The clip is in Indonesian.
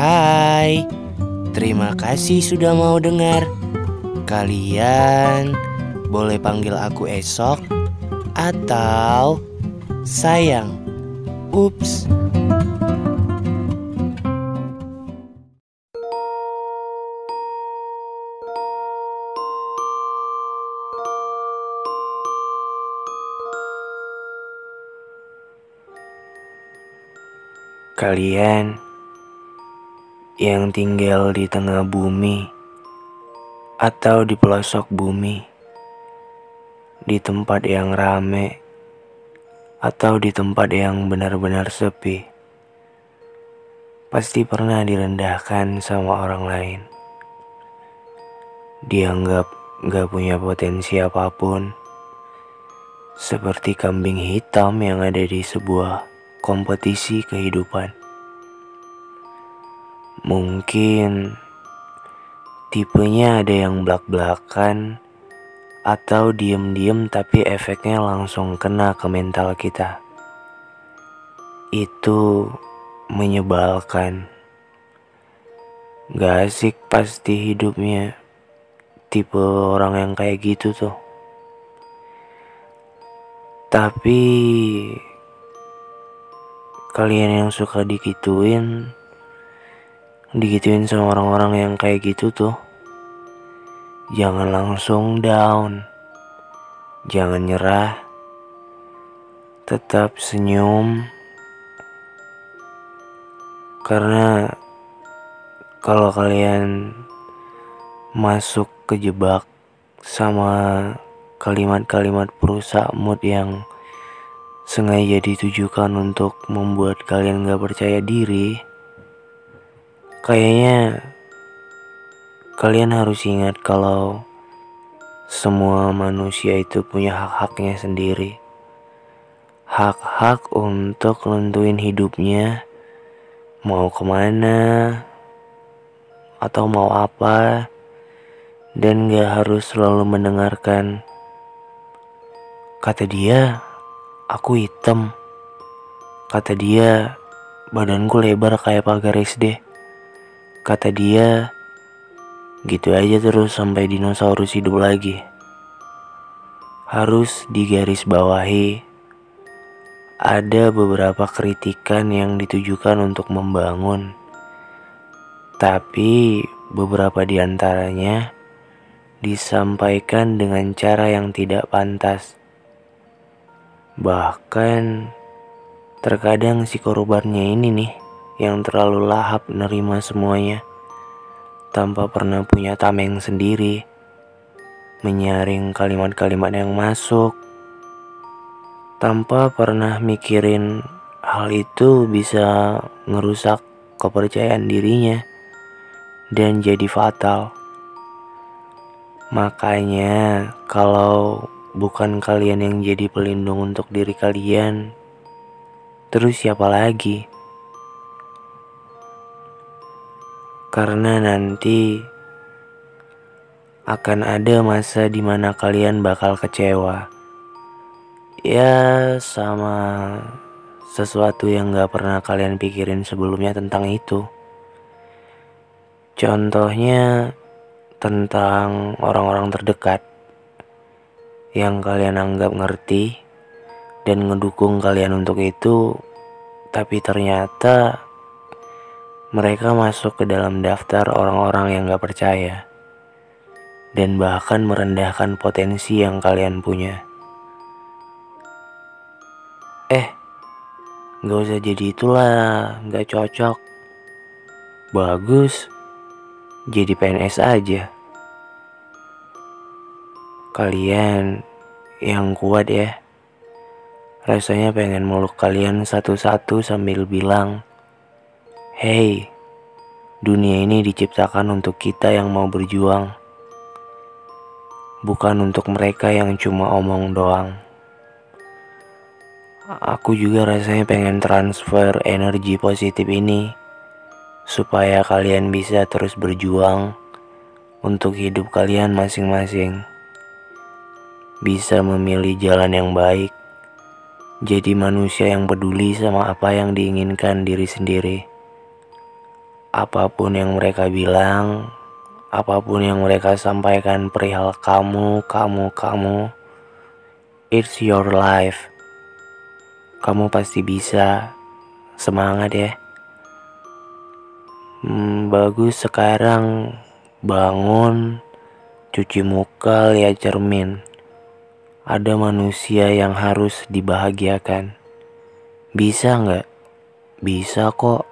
Hai, terima kasih sudah mau dengar. Kalian boleh panggil aku esok atau sayang. Ups. Kalian yang tinggal di tengah bumi atau di pelosok bumi, di tempat yang rame atau di tempat yang benar-benar sepi, pasti pernah direndahkan sama orang lain. Dianggap gak punya potensi apa pun, seperti kambing hitam yang ada di sebuah kompetisi kehidupan. Mungkin tipenya ada yang belak-belakan atau diem-diem tapi efeknya langsung kena ke mental kita. Itu menyebalkan. Gak asik pasti hidupnya tipe orang yang kayak gitu tuh. Tapi kalian yang suka dikituin digituin sama orang-orang yang kayak gitu tuh. Jangan langsung down. Jangan nyerah. Tetap senyum. Karena kalau kalian masuk ke jebak sama kalimat-kalimat perusak mood yang sengaja ditujukan untuk membuat kalian gak percaya diri, kayaknya kalian harus ingat kalau semua manusia itu punya hak-haknya sendiri. Hak-hak untuk nentuin hidupnya, mau ke mana, atau mau apa, dan gak harus selalu mendengarkan kata dia Aku hitam. Kata dia, badanku lebar kayak pagar SD. Kata dia, gitu aja terus sampai dinosaurus hidup lagi. Harus digaris bawahi. Ada beberapa kritikan yang ditujukan untuk membangun. Tapi beberapa di antaranya disampaikan dengan cara yang tidak pantas Bahkan terkadang si korbannya ini nih yang terlalu lahap nerima semuanya tanpa pernah punya tameng sendiri. Menyaring kalimat-kalimat yang masuk tanpa pernah mikirin hal itu bisa ngerusak kepercayaan dirinya dan jadi fatal. Makanya kalau bukan kalian yang jadi pelindung untuk diri kalian, terus siapa lagi? Karena nanti akan ada masa di mana kalian bakal kecewa. Ya, sama sesuatu yang gak pernah kalian pikirin sebelumnya tentang itu. Contohnya tentang orang-orang terdekat yang kalian anggap ngerti dan ngedukung kalian untuk itu, tapi ternyata mereka masuk ke dalam daftar orang-orang yang gak percaya dan bahkan merendahkan potensi yang kalian punya. Eh, gak usah jadi itulah, gak cocok. Bagus, jadi PNS aja. Kalian yang kuat ya. Rasanya pengen meluk kalian satu-satu sambil bilang, Hey, dunia ini diciptakan untuk kita yang mau berjuang. Bukan untuk mereka yang cuma omong doang. Aku juga rasanya pengen transfer energi positif ini supaya kalian bisa terus berjuang untuk hidup kalian masing-masing bisa memilih jalan yang baik, jadi manusia yang peduli sama apa yang diinginkan diri sendiri. Apa pun yang mereka bilang, apa pun yang mereka sampaikan perihal kamu, kamu, kamu, it's your life. Kamu pasti bisa. Semangat ya. Hmm, bagus sekarang bangun, cuci muka, lihat cermin. Ada manusia yang harus dibahagiakan. Bisa nggak? Bisa kok.